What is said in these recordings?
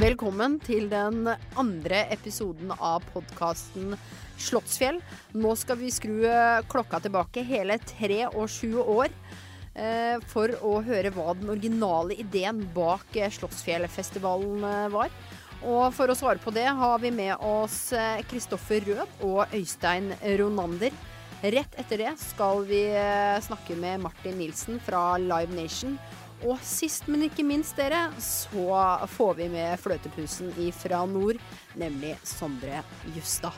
Velkommen til den andre episoden av podkasten Slottsfjell. Nå skal vi skru eh, klokka tilbake hele tre og sju år eh, for å høre hva den originale ideen bak eh, Slottsfjellfestivalen var. Og for å svare på det har vi med oss Kristoffer Rød og Øystein Ronander. Rett etter det skal vi eh, snakke med Martin Nilsen fra Live Nation. Og sist, men ikke minst, dere, så får vi med fløtepusen fra nord, nemlig Sondre Justad.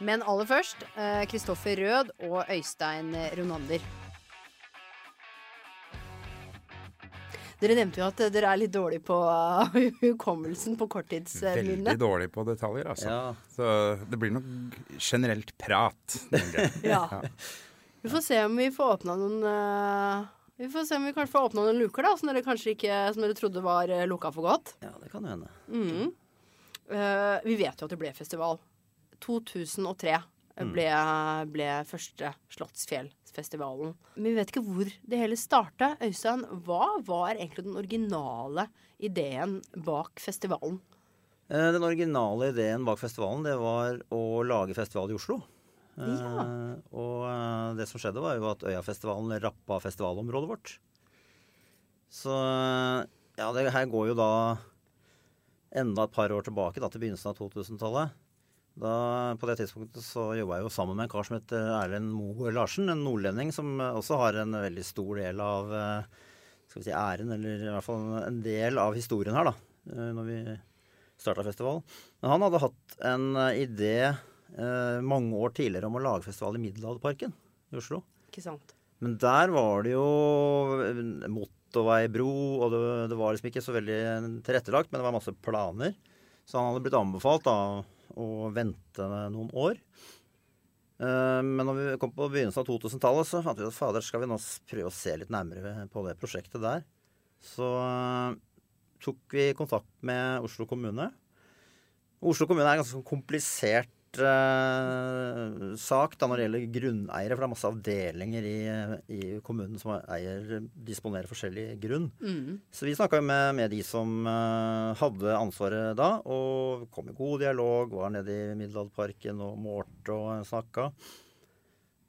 Men aller først eh, Kristoffer Rød og Øystein Ronander. Dere nevnte jo at dere er litt dårlige på uh, hukommelsen, på korttidsminnet. Veldig dårlig på detaljer, altså. Ja. Så det blir nok generelt prat. Ja. Vi får se om vi får åpna noen uh, Vi får se om vi kanskje får åpna noen luker, da, som dere kanskje ikke Som dere trodde var uh, lukka for godt. ja, det kan hende. Mm. Uh, vi vet jo at det ble festival. 2003 ble, ble første Slottsfjellfestivalen. Men vi vet ikke hvor det hele starta. Øystein, hva var egentlig den originale ideen bak festivalen? Eh, Den originale ideen bak festivalen det var å lage festival i Oslo. Eh, Ja. og eh, det som skjedde, var jo at Øyafestivalen rappa festivalområdet vårt. Så ja, det her går jo da enda et par år tilbake, da til begynnelsen av 2000-tallet. Da, På det tidspunktet så jobba jeg jo sammen med en kar som het Erlend Moe Larsen, en nordlending som også har en veldig stor del av eh, skal vi si æren, eller i hvert fall en del av historien her, da, eh, når vi starta festival. Men han hadde hatt en eh, idé eh, mange år tidligere om å lage festival i Middelalderparken i Oslo. Ikke sant? Men der var det jo motorveibro, og det, det var liksom ikke så veldig tilrettelagt, men det var masse planer. Så han hadde blitt anbefalt da å vente noen år. Eh, Men når vi kom på begynnelsen av 2000-tallet, så fant vi at fader, skal vi nå prøve å se litt nærmere på det prosjektet der. Så eh, tok vi kontakt med Oslo kommune. Oslo kommune er en ganske sånn komplisert eh, sak da når det gjelder grunneiere, for det er masse avdelinger i, i kommunen som eier, disponerer forskjellig grunn. Mm. Så vi snakka med, med de som eh, hadde ansvaret da, og kom i god dialog, var nede i Middelalderparken og målte og snakka.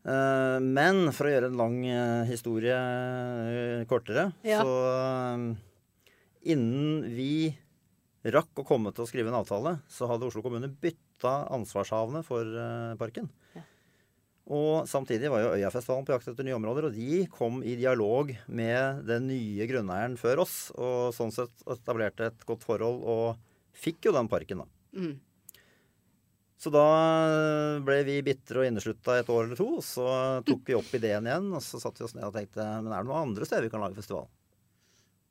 Eh, men for å gjøre en lang eh, historie eh, kortere, Ja. så innen vi rakk å komme til å skrive en avtale, så hadde Oslo kommune bytta ansvarshavende for eh, parken. Ja. Og samtidig var jo Øyafestivalen på jakt etter nye områder, og de kom i dialog med den nye grunneieren før oss, og sånn sett etablerte et godt forhold og fikk jo den parken, da. Mm. Så da ble vi bitre og inneslutta et år eller to, og så tok vi opp ideen igjen, og så satte vi oss ned og tenkte men er det noen andre steder vi kan lage festival?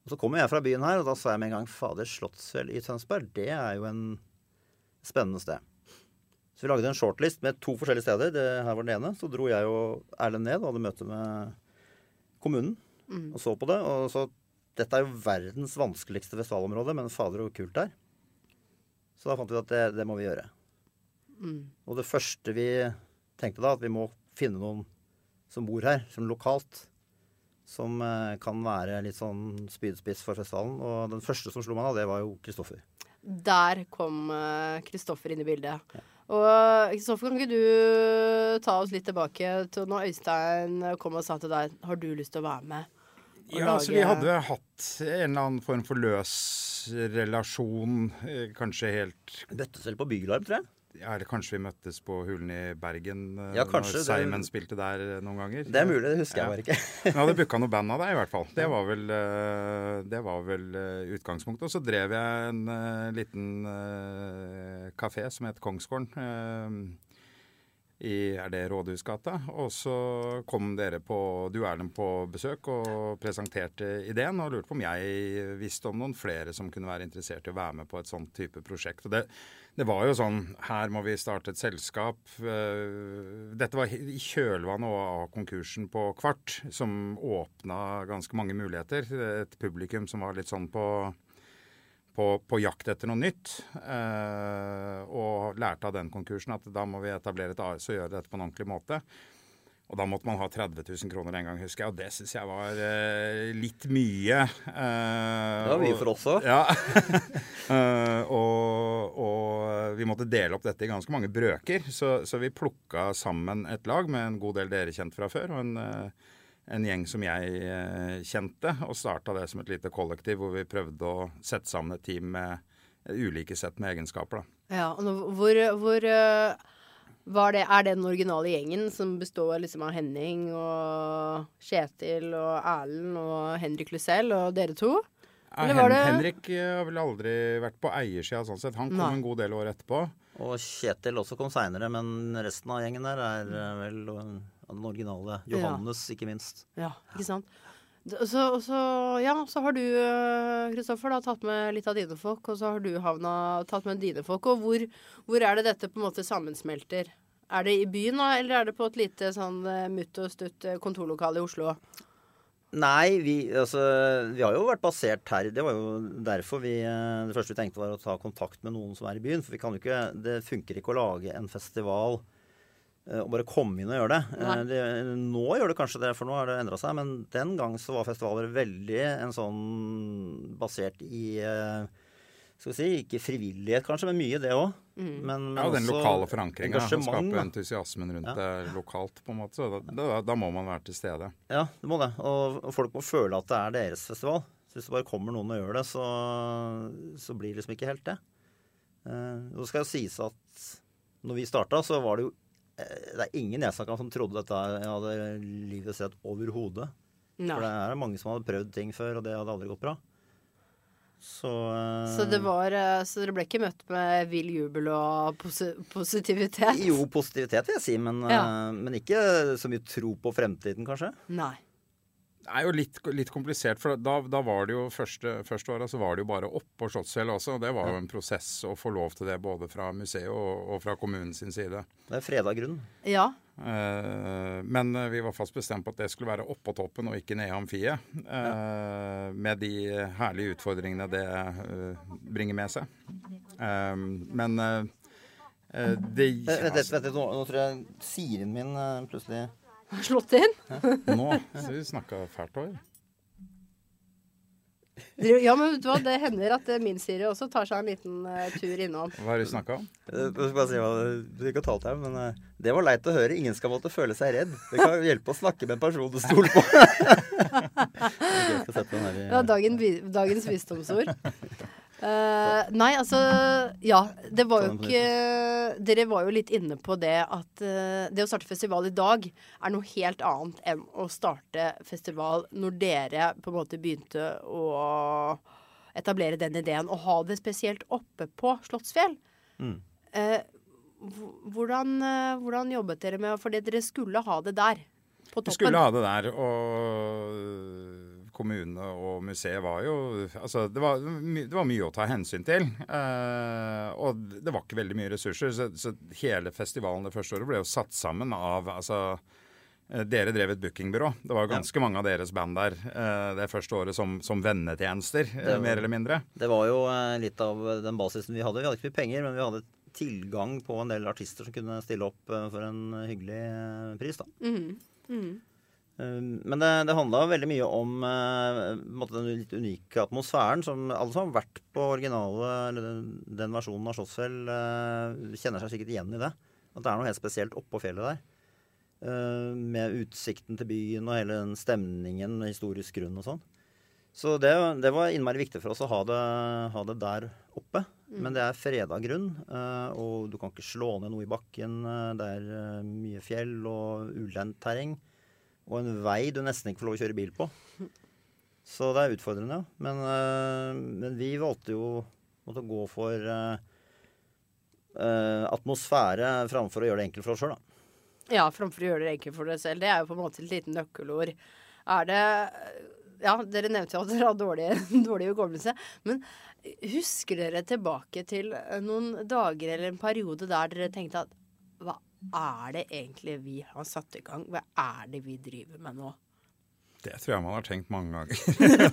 Og så kommer jeg fra byen her, og da sa jeg med en gang fader, Slottsfjell i Tønsberg, det er jo en spennende sted. Så vi lagde en shortlist med to forskjellige steder. Det her var den ene. Så dro jeg og Erlend ned og hadde møte med kommunen Mm. og så på det. Og så Dette er jo verdens vanskeligste festivalområde, men fader så kult der. Så da fant vi ut at det, det må vi gjøre. Mm. Og det første vi tenkte da, at vi må finne noen som bor her, som lokalt. Som eh, kan være litt sånn spydspiss for festivalen. Og den første som slo meg da, det var jo Kristoffer. Der kom Kristoffer inn i bildet. Og Kristoffer, kan ikke du ta oss litt tilbake til når Øystein kom og sa til deg Har du lyst til å være med? og Ja, altså Vi lage- hadde hatt en eller annen form for løs relasjon, eh, kanskje helt Dette selv på Bylarm, tror jeg. Ja, Eller kanskje vi møttes på Hulen i Bergen eh, Ja, kanskje, når Seimen spilte der eh, noen ganger. Det er mulig, det husker Ja. jeg bare ikke. Vi hadde booka noe band av deg, i hvert fall. Det var vel, eh, det var vel utgangspunktet. Og så drev jeg en liten kafé som het Kongsgården. I er det Rådhusgata. Og så kom dere på du Erlend på besøk og presenterte ideen og lurte på om jeg visste om noen flere som kunne være interessert i å være med på et sånt type prosjekt. Og det, det var jo sånn Her må vi starte et selskap. Eh, Dette var i kjølvannet av konkursen på Kvart, som åpna ganske mange muligheter. Et publikum som var litt sånn på på, på jakt etter noe nytt. Eh, og lærte av den konkursen at da må vi etablere et AS og gjøre dette på en ordentlig måte. Og da måtte man ha 30 000 kroner en gang, husker jeg. Og det syns jeg var eh, litt mye. Eh, Det var mye for oss òg. Ja. Eh, og, og vi måtte dele opp dette i ganske mange brøker. Så, så vi plukka sammen et lag med en god del dere kjent fra før. og en... en gjeng som jeg eh, kjente, og starta det som et lite kollektiv hvor vi prøvde å sette sammen et team med eh, ulike sett med egenskaper. Da. Ja, og hvor, hvor eh, var det, Er det den originale gjengen som består liksom av Henning og Kjetil og Erlend og Henrik Lucell og dere to? Eller var det- Henrik har vel aldri vært på eiersida sånn sett. Han kom Nei. en god del år etterpå. Og Kjetil også kom seinere, men resten av gjengen der er vel den originale. Johannes, ikke minst. Ja, ikke sant? Så, så, ja, så har du, Kristoffer, tatt med litt av dine folk, og så har du havna, tatt med dine folk. Og hvor, hvor er det dette på en måte sammensmelter? Er det i byen, da, eller er det på et lite sånn eh, mutt og stutt eh, kontorlokale i Oslo? Nei, vi, altså, vi har jo vært basert her. Det var jo derfor vi eh, Det første vi tenkte var å ta kontakt med noen som er i byen. For vi kan jo ikke Det funker ikke å lage en festival eh, og bare komme inn og gjøre det. Eh, det. Nå gjør det kanskje det, for nå har det endra seg. Men den gang så var festivaler veldig en sånn basert i eh, Skal vi si ikke frivillighet kanskje, men mye det òg. Men, men Ja, den lokale forankringa. Skape entusiasmen rundt Ja. det lokalt, på en måte. Så da, da, da må man være til stede. Ja, det må det. Og, folk må føle at det er deres festival. Så hvis det bare kommer noen og gjør det, så, så blir det liksom ikke helt det. Eh, Nå skal jo sies at når vi starta, så var det jo Det er ingen jeg snakka med som trodde dette hadde livet sett overhodet. For det er mange som hadde prøvd ting før, og det hadde aldri gått bra. Så, eh, Så, det var, eh, så dere ble ikke møtt med vill jubel og posi positivitet? Jo, positivitet vil jeg si, men, Ja. eh, men ikke så mye tro på fremtiden, kanskje. Nei. Det er jo litt, litt komplisert, for da, da var det jo første, første året så var det jo bare oppå Slottsfjellet også. og Det var jo en prosess å få lov til det både fra museet og, og fra kommunen sin side. Det er freda grunn. Ja. Eh, men eh, vi var fast bestemt på at det skulle være oppå toppen og ikke nede i amfiet. eh, Med de herlige utfordringene det eh, bringer med seg. Eh, men eh, det Vent vet du, nå, tror jeg Siren min plutselig Slått inn? Nå så du snakka fælt òg. Ja, men vet du hva, det hender at eh, min Siri også tar seg en liten uh, tur innom. Hva har du snakka om? Eh, Jeg skal bare si hva du ikke har talt her, men uh, det var leit å høre. Ingen skal måtte føle seg redd. Det kan hjelpe å snakke med en person du stoler på. Det var dagen, dagens visdomsord. Eh, nei, altså Ja, det var jo ikke Dere var jo litt inne på det at uh, det å starte festival i dag er noe helt annet enn å starte festival når dere på en måte begynte å etablere den ideen og ha det spesielt oppe på Slottsfjell. Mm. Uh, hvordan, hvordan jobbet dere med Fordi dere skulle ha det der. På Vi toppen. skulle ha det der, og kommune og museet var jo Altså, det var, my- det var mye å ta hensyn til. Eh, og det var ikke veldig mye ressurser, så, så hele festivalen det første året ble jo satt sammen av altså eh, dere drev et bookingbyrå. Det var ganske mange av deres band der eh, det første året som, som vennetjenester, eh, Det var- mer eller mindre. Det var jo eh, litt av den basisen vi hadde. Vi hadde ikke mye penger, men vi hadde tilgang på en del artister som kunne stille opp for en hyggelig pris. da. Mhm. Mhm. Um, Men det, det handla veldig mye om eh, måte den litt unike atmosfæren. som Alle som har vært på originale, eller den, den versjonen av Slottsfjell, eh, kjenner seg sikkert igjen i det. At det er noe helt spesielt oppå fjellet der. Eh, med utsikten til byen og hele den stemningen med historisk grunn og sånn. Så det, det var innmari viktig for oss å ha det, ha det der oppe. Men det er freda grunn, eh, og du kan ikke slå ned noe i bakken. Det er mye fjell og ulendt terreng. Og en vei du nesten ikke får lov å kjøre bil på. Så det er utfordrende. Men, øh, men vi valgte jo måtte gå for øh, øh, atmosfære framfor å gjøre det enkelt for oss sjøl, da. Ja, framfor å gjøre det enkelt for deg selv. Det er jo på en måte et lite nøkkelord. Er det Ja, dere nevnte jo at dere har dårlig, dårlig hukommelse. Men husker dere tilbake til eh, noen dager eller en periode der dere tenkte at hva er det egentlig vi har satt i gang? Hva er det vi driver med nå? Det tror jeg man har tenkt mange ganger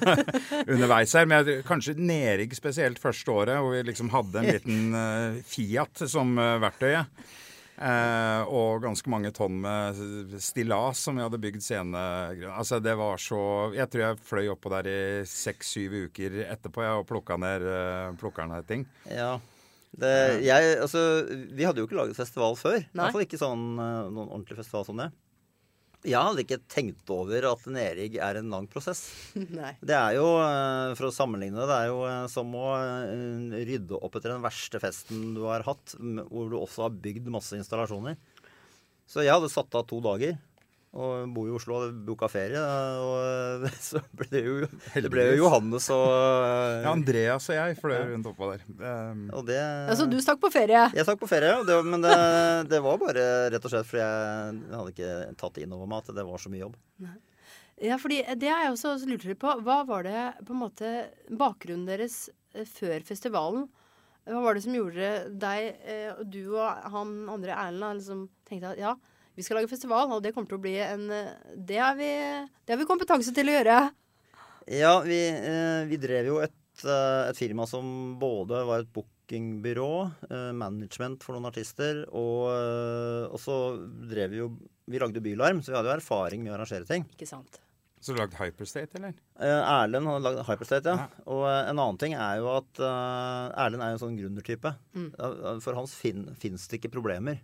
underveis her. Men jeg, kanskje Nerig spesielt første året, hvor vi liksom hadde en liten uh, Fiat som uh, verktøyet. Uh, og ganske mange tonn med stillas som vi hadde bygd scene. Altså det var så Jeg tror jeg fløy oppå der i seks-syv uker etterpå jeg, og plukka ned, uh, plukka ned ting. Ja. Det, jeg, altså, vi hadde jo ikke laget festival før. I hvert fall ikke sånn, eh, noen ordentlig festival som det. Jeg hadde ikke tenkt over at en Erig er en lang prosess. Nei. Det er jo, eh, for å sammenligne det, det er jo eh, som å rydde opp etter den verste festen du har hatt, hvor du også har bygd masse installasjoner. Så jeg hadde satt av to dager. Og bor i Oslo og booka ferie. Og så ble det jo Det ble jo Johannes og Ja, Andreas og jeg fløy rundt oppå der. Um, Og det Altså, du stakk på ferie. Jeg stakk på ferie, det, men det, det var bare rett og slett fordi jeg hadde ikke tatt inn over meg at det var så mye jobb. Ja, fordi det er jeg også lurt litt på. Hva var det på en måte bakgrunnen deres eh, før festivalen? Hva var det som gjorde deg eh, og du og han andre Erlend liksom tenkte at ja, vi skal lage festival, og det kommer til å bli en eh, Det har vi, det har vi kompetanse til å gjøre. Ja, vi, eh, vi drev jo et, eh, et firma som både var et bookingbyrå, management for noen artister, og, og så drev vi jo Vi lagde Bylarm, så vi hadde jo erfaring med å arrangere ting. Ikke sant? så du lagde Hyperstate, eller? Eh, Erlend har lagd Hyperstate, ja. Og eh, en annen ting er jo at Erlend er jo en sånn gründertype. Mm. For hans fin, fins det ikke problemer.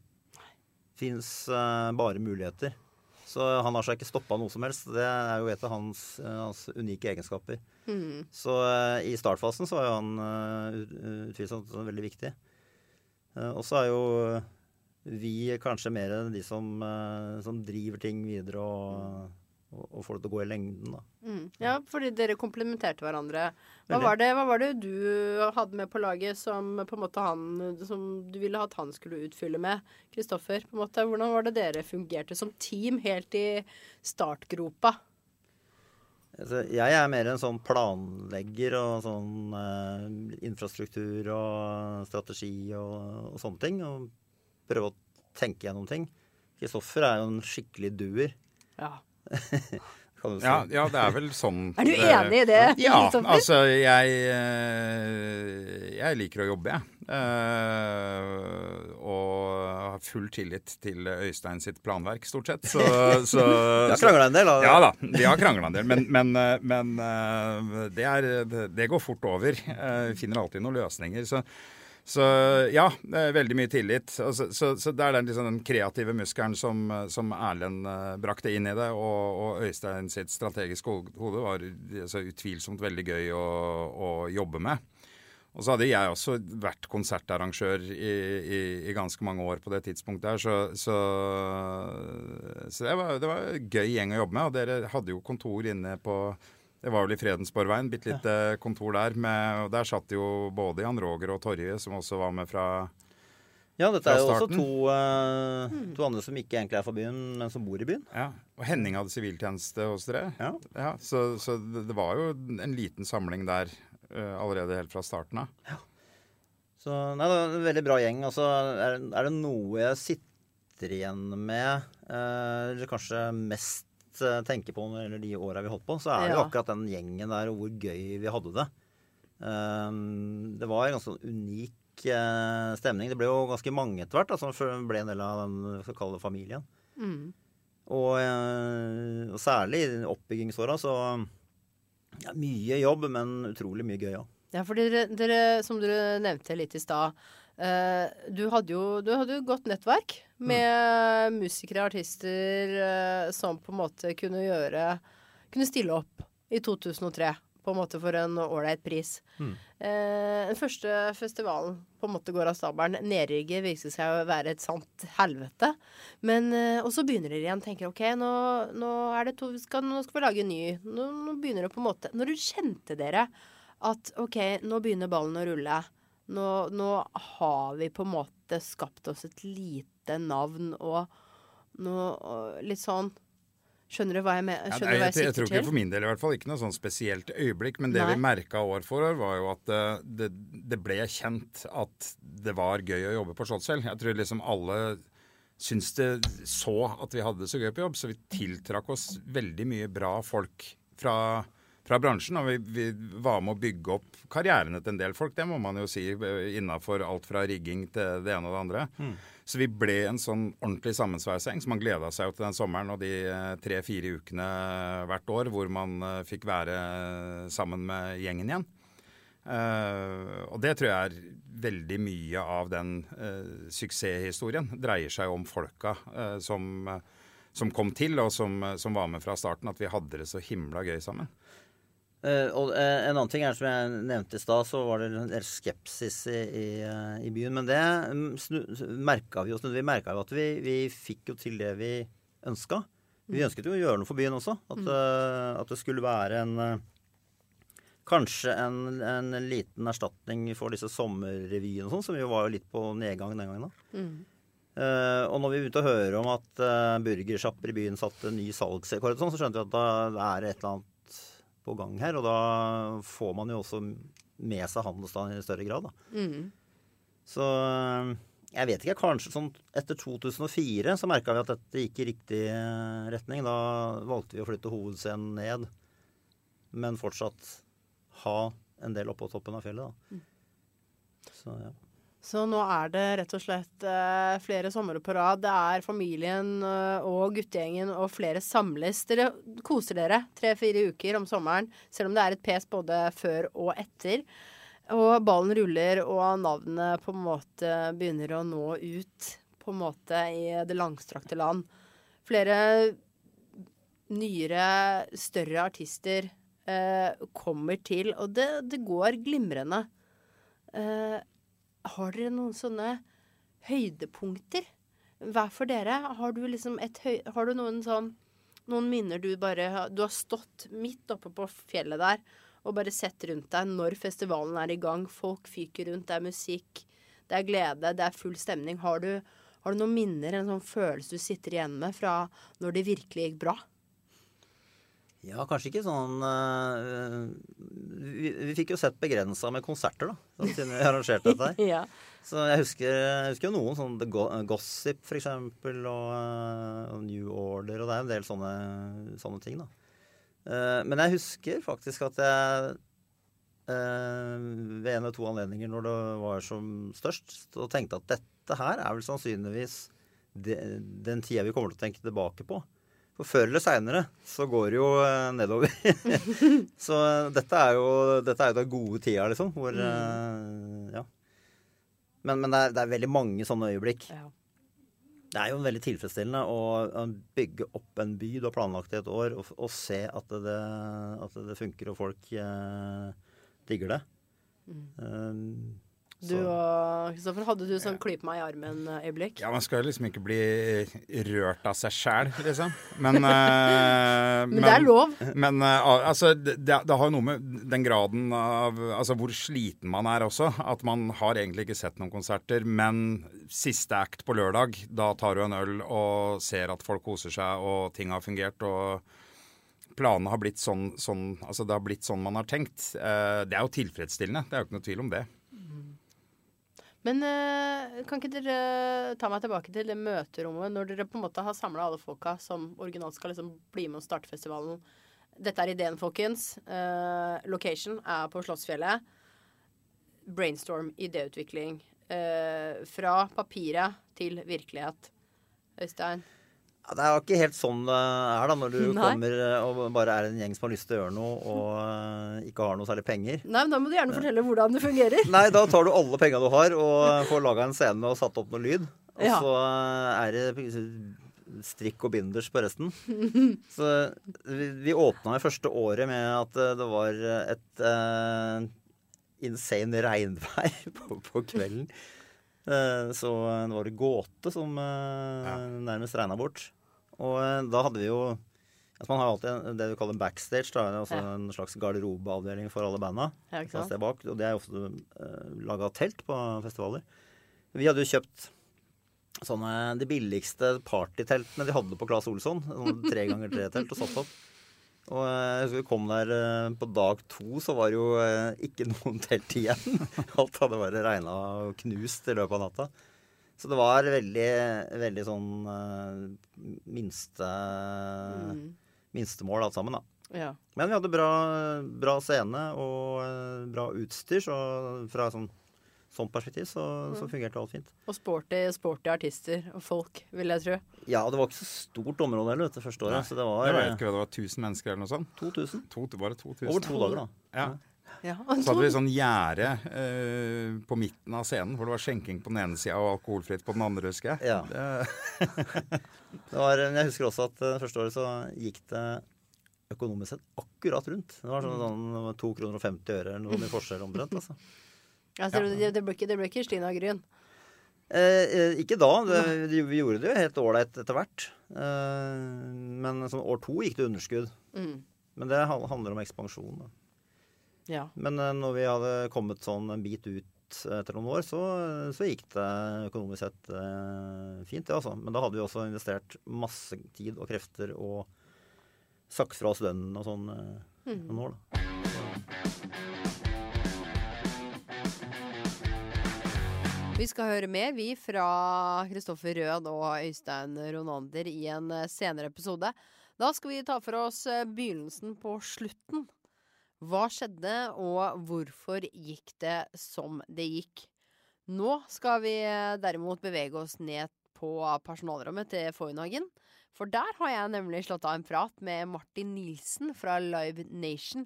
Fins bare muligheter. Så han har seg ikke stoppa noe som helst. Det er jo et av hans, eh, hans unike egenskaper. Mm. Så uh, i startfasen så var jo han uh, utvilsomt veldig viktig. Uh, og så er jo vi kanskje mer de som, eh, som driver ting videre og, og, få det til å gå i lengden, da. Mm. Ja, fordi dere komplementerte hverandre. Hva var, det, hva var det du hadde med på laget som på han Som du ville at han skulle utfylle med? Kristoffer. Hvordan var det dere fungerte som team helt i startgropa? Altså, jeg er mer en sånn planlegger og sånn eh, infrastruktur og strategi og, og sånne ting. Og prøve å tenke gjennom ting. Kristoffer er jo en skikkelig doer, Ja. Kan du si. Ja, ja, det er vel sånn Er du det- enig i det, Ja, altså jeg eh, Jeg liker å jobbe, jeg. Uh, og har full tillit til Øystein sitt planverk, stort sett. Så, så, Vi har krangla en del. da. Ja da, vi har krangla en del, men, men, eh, men uh, det, er, det- går fort over. Uh, finner alltid noen løsninger. Så, så ja, veldig mye tillit. Så, så, så det er den, liksom, den kreative muskelen som, som Erlend eh, brakte inn i det, og, og Øystein sitt strategiske ho- hode var altså, utvilsomt veldig gøy å, å jobbe med. Og så hadde jeg også vært konsertarrangør i, i, i ganske mange år på det tidspunktet her, så, så, så det, var, det var en gøy gjeng å jobbe med. Og dere hadde jo kontor inne på Det var vel i Fredensborgveien, bitte lite kontor der. Med, og der satt jo både Jan Roger og Torje, som også var med fra Ja, dette er jo også to, uh, to andre som ikke egentlig er fra byen, men som bor i byen. Ja, og Henning hadde siviltjeneste hos dere. Ja. så så det, det var jo en liten samling der uh, allerede helt fra starten av. Ja. Så nei, det er en veldig bra gjeng. Altså, er, er det noe jeg sitter igjen med, uh, eller kanskje mest eh, tenker på når de åra vi holdt på, så er det jo Ja. akkurat den gjengen der og hvor gøy vi hadde det. Um, det var en ganske sånn unik eh, stemning. Det ble jo ganske mange etter hvert da, som ble en del av den såkalte familien. Mm. Og, eh, og særlig i oppbyggingsåra så ja, Mye jobb, men utrolig mye gøy òg. Ja, for dere, dere, som dere nevnte litt i stad, eh, du hadde jo du hadde jo godt nettverk med musikere og artister eh, som på en måte kunne gjøre Kunne stille opp i 2003 på en måte for en ålreit pris. Eh, den første festivalen på en måte går av stabelen. Nedrigget viser seg å være et sant helvete. Men Og så begynner dere igjen. Tenker OK, nå, nå det to skal, Nå skal vi lage en ny. Nå, nå begynner det på en måte Når du kjente dere at OK, nå begynner ballen å rulle. Nå, nå har vi på en måte skapt oss et lite navn og noe og Litt sånn Skjønner du hva jeg mener? Ja, Skjønner du jeg, jeg, jeg jeg tror ikke for min del i hvert fall ikke noe sånn spesielt øyeblikk, men det Nei. vi merka år for år, var jo at eh, det, det ble kjent at det var gøy å jobbe på Slottsfjell. Jeg tror liksom alle syns det så at vi hadde det så gøy på jobb, så vi tiltrakk oss veldig mye bra folk fra fra bransjen. Og vi, vi, var med å bygge opp karrierene til en del folk, det må man jo si. Innafor alt fra rigging til det ene og det andre. Mm. Så vi ble en sånn ordentlig sammensveisa gjeng. Så man gleda seg jo til den sommeren og de tre-fire ukene hvert år hvor man fikk være sammen med gjengen igjen. Uh, og det tror jeg er veldig mye av den uh, suksesshistorien. Dreier seg om folka uh, som, som, kom til, og som, som, var med fra starten. At vi hadde det så himla gøy sammen. Og En annen ting er som jeg nevnte i stad, så var det en del skepsis i, i, i byen. Men det mm, merka vi jo. Vi merka jo at vi, vi, fikk jo til det vi ønska. Vi mm. ønsket jo å gjøre noe for byen også. At, mm. at det skulle være en Kanskje en, en, liten erstatning for disse sommerrevyene og sånn, som jo var jo litt på nedgang den gangen. da. Mm. Uh, og når vi begynte å høre om at uh, burgersjapper i byen satte ny salgsrekord, sånn, så skjønte vi at da er det et eller annet på gang her. Og da får man jo også med seg handelsstanden i større grad. da. Mm. Så uh, jeg vet ikke. Kanskje sånn etter 2004 så merka vi at dette gikk i riktig retning. Da valgte vi å flytte hovedscenen ned, men fortsatt ha en del oppå toppen av fjellet. Da. Mm. Så, ja. Så nå er det rett og slett eh, flere somre på rad. Det er familien uh, og guttegjengen og flere samles. Dere koser dere tre-fire uker om sommeren, selv om det er et pes både før og etter. Og ballen ruller, og navnet på en måte begynner å nå ut på en måte i det langstrakte land. Flere nyere, større artister eh, kommer til. Og det, det går glimrende. Eh, har dere noen sånne høydepunkter hver for dere? Har du liksom høy... Har du noen sånn noen minner du bare Du har stått midt oppe på fjellet der og bare sett rundt deg når festivalen er i gang. Folk fyker rundt, det er musikk, det er glede, det er full stemning. Har du, har du noen minner, en sånn følelse du sitter igjen med fra når det virkelig gikk bra? Ja, kanskje ikke sånn uh, vi, vi, fikk jo sett begrensa med konserter, da, sånn siden vi arrangerte dette her. ja. Så jeg husker, jeg husker, jo noen sånn The Gossip, for eksempel, og, uh, New Order, og det er en del sånne, sånne ting, da. Uh, men jeg husker faktisk at jeg ved en eller to anledninger når det var som størst, så tenkte at dette her er vel sannsynligvis de, den tida vi kommer til å tenke tilbake på. For før eller seinere så går det jo eh, nedover. så dette er jo dette er jo den gode tida, liksom. Hvor mm. Eh, ja. Men, men det, er, det, er, veldig mange sånne øyeblikk. Ja. Det er jo veldig tilfredsstillende å bygge opp en by du har planlagt i et år, og, og se at det, at det, funker og folk eh, digger det. Mm. Um, du og Kristoffer, hadde du sånn klype meg i armen-øyeblikk? Ja, man skal liksom ikke bli rørt av seg sjæl, liksom. Men, uh, men, men det er lov. Men uh, altså, det, det, har jo noe med den graden av Altså hvor sliten man er også. At man har egentlig ikke sett noen konserter, men siste act på lørdag, da tar du en øl og ser at folk koser seg og ting har fungert. og planene har blitt sånn, sånn, altså det har blitt sånn man har tenkt. Det er jo tilfredsstillende, det er jo ikke noe tvil om det. Men uh, kan ikke dere ta meg tilbake til det møterommet når dere på en måte har samla alle folka som originalt skal liksom bli med og starte festivalen? Dette er ideen, folkens. Uh, location er på Slottsfjellet. Brainstorm, idéutvikling. Uh, fra papiret til virkelighet. Øystein? Ja, det er jo ikke helt sånn det er da, når du Nei. kommer eh, og bare er en gjeng som har lyst til å gjøre noe og eh, ikke har noe særlig penger. Nei, men Da må du gjerne fortelle hvordan det fungerer. Nei, da tar du alle penga du har og får laga en scene og satt opp noe lyd. Og ja. så er det strikk og binders på resten. Så vi, vi åpna det første året med at eh, det var et uh, insane regnvær på, på kvelden. Så det var gåte som ja. nærmest regna bort. Og eh, da hadde vi jo altså Man har alltid det du kaller backstage. Da, altså ja. En slags garderobeavdeling for alle banda. Ja, bak, og det er ofte uh, laga telt på festivaler. Vi hadde jo kjøpt sånne de billigste partyteltene de hadde på Claes Olsson. Sånn tre ganger tre-telt og satt opp. Og eh, jeg husker vi kom der på dag to, så var det jo ikke noen telt igjen. Alt hadde bare regna og knust i løpet av natta. Så det var veldig, veldig sånn uh, minste mm. minstemål alt sammen, da. Ja. Men vi hadde bra, bra scene og eh, bra utstyr, så fra sånn, sånn perspektiv så, så fungerte alt fint. Og sporty, sporty artister og folk, vil jeg tro. Ja, og det var ikke så stort område heller det første året. Nei, Så det var, Jeg vet eh, ikke hva det var, 1000 mennesker eller noe sånt? 2000. To, bare 2000. Over to dager, da. Ja. Ja. Så hadde vi sånn gjerde eh, på midten av scenen, hvor det var skjenking på den ene sida og alkoholfritt på den andre, husker jeg. Ja. Det, Det var, men jeg husker også at det første året så gikk det økonomisk sett akkurat rundt. Det var sånn, sånn 2 kroner og 50 øre eller noe i forskjell omtrent. Altså. Altså, det, det ble ikke, det ble ikke Stina Gryn. Eh, eh, ikke da. Det, vi, vi gjorde det jo helt ålreit etter hvert. Eh, men sånn år to gikk det underskudd. Mm. Men det handler om ekspansjon. Da. Ja. Men eh, når vi hadde kommet sånn en bit ut etter noen år, så, så gikk det økonomisk sett eh, fint, det altså. Men da hadde vi også investert masse tid og krefter og sagt fra oss lønnen og sånn eh, noen år, da. Vi skal høre mer, vi, fra Kristoffer Rød og Øystein Ronander i en eh, senere episode. Da skal vi ta for oss eh, begynnelsen på slutten. Hva skjedde, og hvorfor gikk det som det gikk? Nå skal vi eh, derimot bevege oss ned på personalrommet til Foynhagen. For der har jeg nemlig slått av en prat med Martin Nilsen fra Live Nation,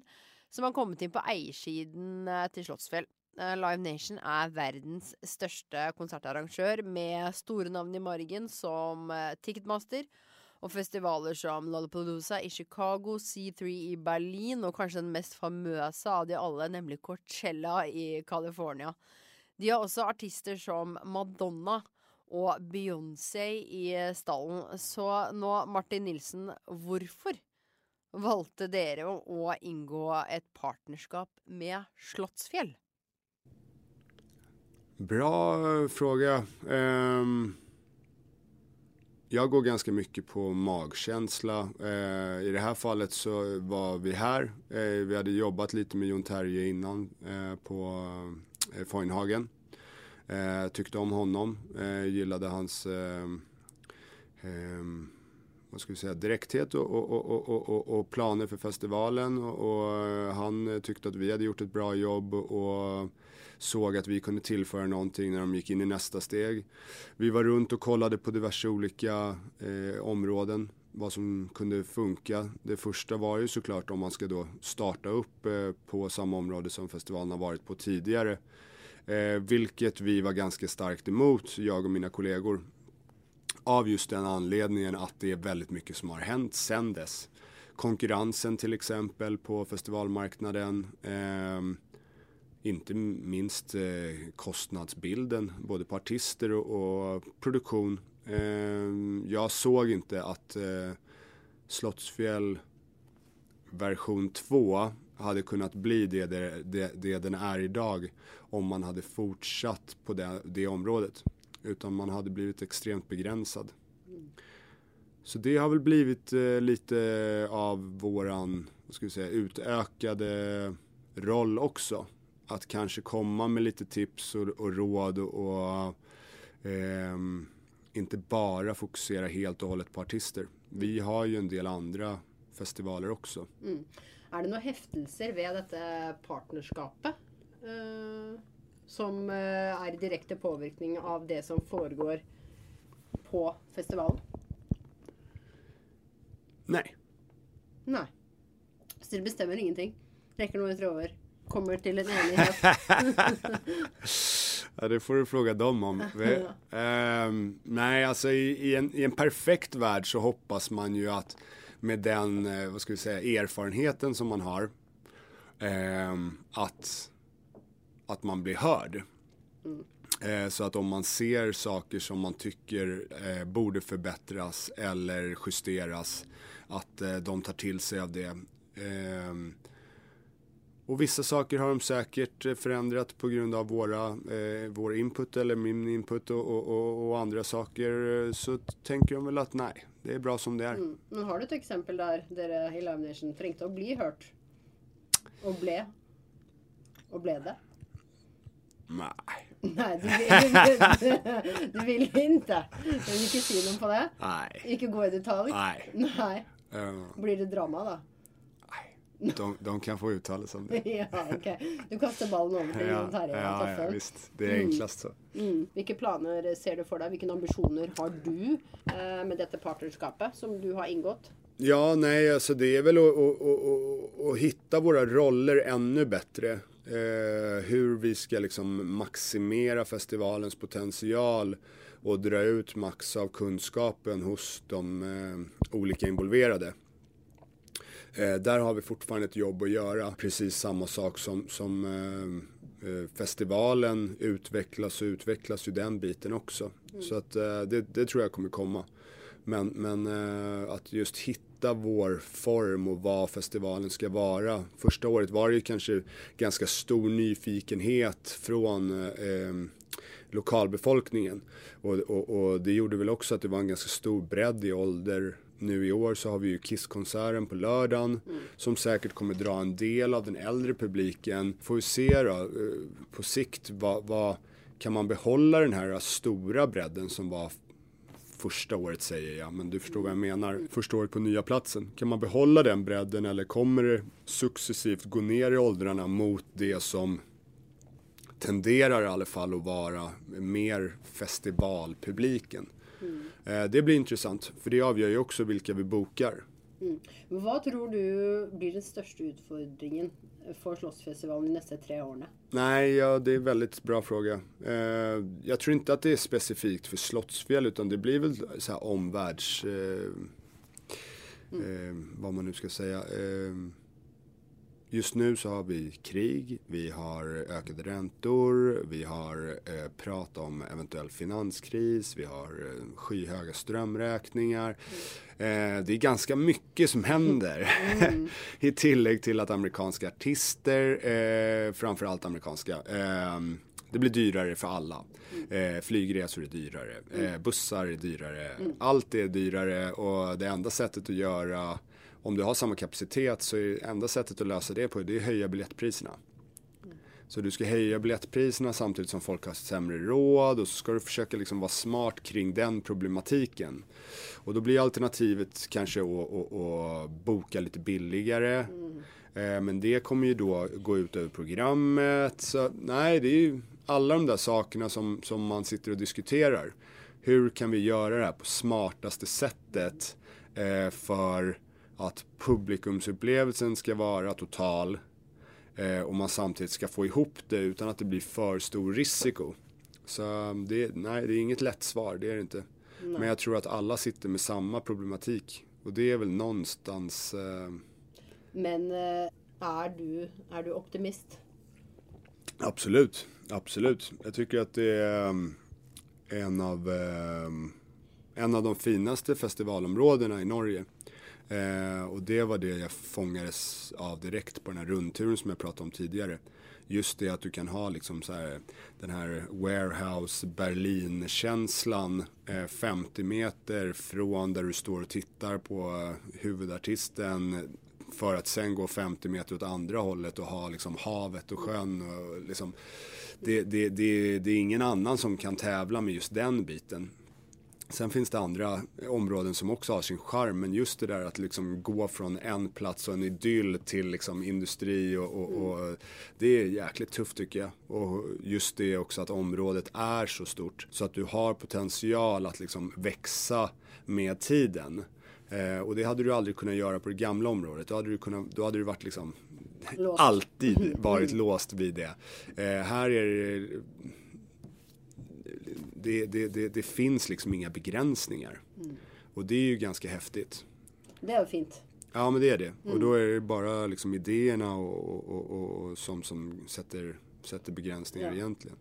som har kommet inn på eiersiden eh, til Slottsfjell. Eh, Live Nation er verdens største konsertarrangør med store navn i margen som Ticketmaster og festivaler som Lollapalooza i Chicago, C3 i Berlin og kanskje den mest famøse av de alle, nemlig Coachella i California. De har også artister som Madonna og Beyoncé i stallen. Så nå, Martin Nilsen, hvorfor valgte dere å inngå et partnerskap med Slottsfjell? Bra fråga. Ehm, jag går ganska mycket på magkänsla. Eh, I det här fallet så var vi här. Eh, vi hade jobbat lite med Jon Terje innan eh, på eh, Foynhagen. Eh, tyckte om honom, eh, gillade hans eh, vad ska vi säga, direkthet och, och, och, och, planer för festivalen. Och, han tyckte att vi hade gjort ett bra jobb och såg att vi kunde tillföra någonting när de gick in i nästa steg. Vi var runt och kollade på diverse olika eh, områden, vad som kunde funka. Det första var ju såklart om man ska då starta upp eh, på samma område som festivalen har varit på tidigare. Eh, vilket vi var ganska starkt emot, jag och mina kollegor. Av just den anledningen att det är väldigt mycket som har hänt sen dess. Konkurrensen till exempel på festivalmarknaden. ehm, inte minst eh, kostnadsbilden, både på artister och, och produktion. Ehm, jag såg inte att eh, Slottsfjäll version 2 hade kunnat bli det, det, det, den är idag om man hade fortsatt på det, det området. Utan man hade blivit extremt begränsad. Så det har väl blivit eh, lite av våran, vad ska vi roll också. Att kanske komma med lite tips och, och råd och, ehm, inte bara fokusera helt och hållet på artister. Vi har ju en del andra festivaler också. Er det noen heftelser ved dette partnerskapet eh, som eh, er i direkte påvirkning av det som foregår på festivalen? Nei. Nei. Så dere bestemmer ingenting? Rekker noen tråder? Kommer til en enighet? Ja, det får du fråga dem om. Ehm, nej, alltså i, i, en, i en perfekt värld så hoppas man ju att med den, eh, vad ska vi säga, erfarenheten som man har, ehm, att, att man blir hörd. Eh, så att om man ser saker som man tycker eh, borde förbättras eller justeras, att eh, de tar till sig av det. Och vissa saker har de säkert forandret förändrat på grund av våra, eh, vår input eller min input och, och, och, och andra saker. eh, Så tänker de väl att nej, det är bra som det är. Mm. Men har du et eksempel der dere i Live Nation trengte å bli hørt? Og ble? Og ble det? Nej, Nei, du vil, du vil ikke. Du vil ikke si noe på det? Nei. Ikke gå i detalj? Nei. Nei. Eh, Blir det drama, da? De, de kan få uttale seg om det. ja, ok. Du kaster ballen over til Ja, Jon Terje. ja, og ja, visst. Det er enklest så. Mm. Hvilke planer ser du for deg? Hvilke ambisjoner har du eh, med dette partnerskapet som du har inngått? Ja, nei, altså det er vel å, å, å, å hitta våre roller ännu bedre. Eh, hur vi skal liksom maksimere festivalens potensial og dra ut maks av kunnskapen hos de eh, olika involverade. Eh, där har vi fortfarande ett jobb att göra. Precis samma sak som, som eh, eh, festivalen utvecklas och utvecklas ju den biten också. Så att eh, det, det tror jag kommer komma. Men, men eh, att just hitta vår form och vad festivalen ska vara. Första året var det ju kanske ganska stor nyfikenhet från eh, lokalbefolkningen. Och, och, och det gjorde väl också att det var en ganska stor bredd i ålder. Nu i år så har vi ju Kisskonserten på lördagen som säkert kommer dra en del av den äldre publiken. Får vi se då eh, på sikt vad, vad kan man behålla den här stora bredden som var första året säger jag, men du förstår vad jag menar. Första året på nya platsen. Kan man behålla den bredden eller kommer det successivt gå ner i åldrarna mot det som tenderar i alla fall att vara mer festivalpubliken. Eh, Det blir intressant, for det avgjør jo også hvilke vi bokar. Hva tror du blir den største utfordringen for Slottsfestivalen de neste tre årene? Nei, ja, det er en veldig bra fråga. Eh, jeg tror ikke at det er spesifikt for Slottsfjell, utan det blir vel så Eh, mm. Eh, hva vad man nu skal säga. Just nu så har vi krig, vi har ökade räntor, vi har eh, prat om eventuell finanskris, vi har eh, skyhöga strömräkningar. Eh, det är ganska mycket som händer. I tillägg till att amerikanska artister, eh, framförallt amerikanska, eh, det blir dyrare för alla. Eh, flygresor är dyrare, eh, bussar är dyrare, allt är dyrare och det enda sättet att göra, om du har samme kapasitet så är enda sättet att lösa det på det är att höja biljettpriserna. Så du ska höja biljettpriserna samtidigt som folk har sämre råd och så ska du försöka liksom vara smart kring den problematiken. Och då blir alternativet att, att boka lite billigare. Eh, Men det kommer ju då gå ut över programmet. Så nej, det är ju alla de där sakerna som, som man sitter och diskuterar. Hur kan vi göra det här på smartaste sättet eh, för att publikumsupplevelsen ska vara total eh, och man samtidigt ska få ihop det utan att det blir för stor risiko. Så um, det, nej, det är inget lätt svar, det är det inte. Men jag tror att alla sitter med samma problematik. Och det är väl någonstans... Eh, Men eh, er du, er du optimist? absolut, absolut. Jag tycker att det är um, en av, um, en av de finaste festivalområdena i Norge. Eh, och det var det jag fångades av direkt på den här rundturen som jag pratade om tidigare. Just det att du kan ha liksom så här, den här warehouse Berlin-känslan eh, 50 meter från där du står och tittar på huvudartisten för att sen gå 50 meter åt andra hållet och ha liksom havet och sjön. Och liksom, det, det, det, det är ingen annan som kan tävla med just den biten. Sen finns det andra områden som också har sin charm, men just det där att liksom gå från en plats och en idyll till liksom industri och, och, och det är jäkligt tufft tycker jag. Och just det också att området är så stort så att du har potential att liksom växa med tiden. Eh, och det hade du aldrig kunnat göra på det gamla området. Då hade du, kunnat, då hade du varit liksom Låst. alltid varit låst vid det. Eh, här är det det, det, det, det finns liksom inga begränsningar. Och det är ju ganska häftigt. Det jo fint. Ja men det är det. Och då är det bara liksom idéerna och, och, och, och som, som sätter, sätter begränsningar Ja. egentligen.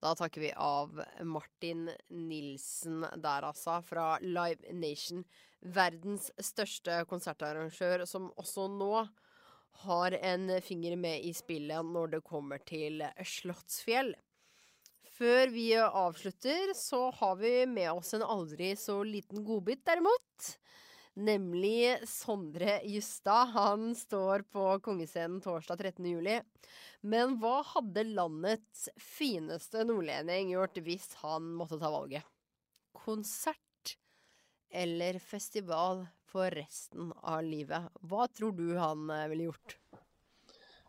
Da takker vi av Martin Nilsen der, altså, fra Live Nation. Verdens største konsertarrangør, som også nå har en finger med i spillet når det kommer til Slottsfjell. Før vi avslutter, så har vi med oss en aldri så liten godbit, derimot. Nemlig Sondre Justad. Han står på Kongescenen torsdag 13. juli. Men hva hadde landets fineste nordlending gjort hvis han måtte ta valget? Konsert eller festival for resten av livet. Hva tror du han eh, ville gjort?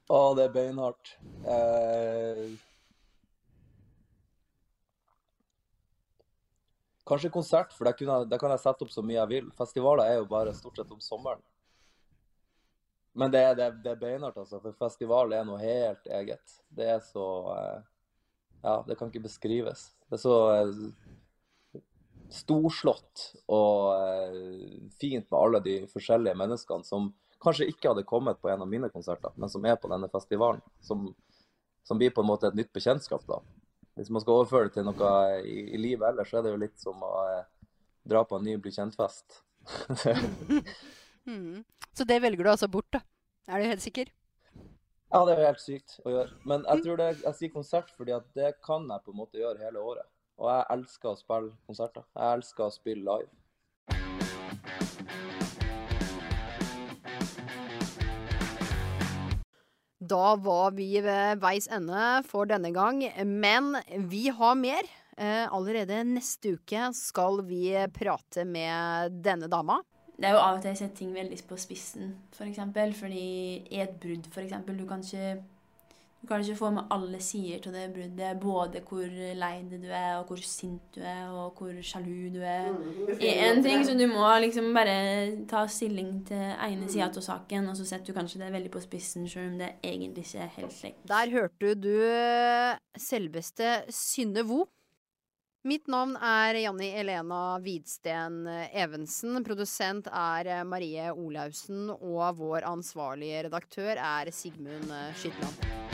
Å, det er beinhardt. Eh, kanskje konsert, for der kan jeg sette opp så mye jeg vil. Festivaler er jo bare stort sett om sommeren. Men det, det, det er beinhardt, altså. For festival er noe helt eget. Det er så eh, Ja, det kan ikke beskrives. Det er så eh, storslått og eh, fint med alle de forskjellige menneskene som kanskje ikke hadde kommet på en av mine konserter, men som er på denne festivalen. Som, som blir på en måte et nytt bekjentskap, da. Hvis man skal overføre det til noe i, i livet ellers, så er det jo litt som å eh, dra på en ny bli kjent-fest. mm. Så det velger du altså bort, da? Er du helt sikker? Ja, det er jo helt sykt å gjøre. Men jeg tror det, jeg sier konsert fordi at det kan jeg på en måte gjøre hele året. Og jeg elsker å spille konserter. Jeg elsker å spille live. Da var vi ved veis ende for denne gang, men vi har mer. Eh, allerede neste uke skal vi prate med denne dama. Det er jo av og til jeg setter ting veldig på spissen, for eksempel. Fordi i et brudd, for eksempel, du kan ikke du kan ikke få med alle sider til det bruddet. Både hvor lei du er, og hvor sint du er, og hvor sjalu du er. I en ting, Så du må liksom bare ta stilling til ene sida av saken, og så setter du kanskje det veldig på spissen, sjøl om det egentlig ikke er helt slik. Der hørte du eh, selveste Synne Vo. Mitt navn er Janni Elena Hvidsten Evensen. Produsent er eh, Marie Olaussen, og vår ansvarlige redaktør er Sigmund eh, Skytland.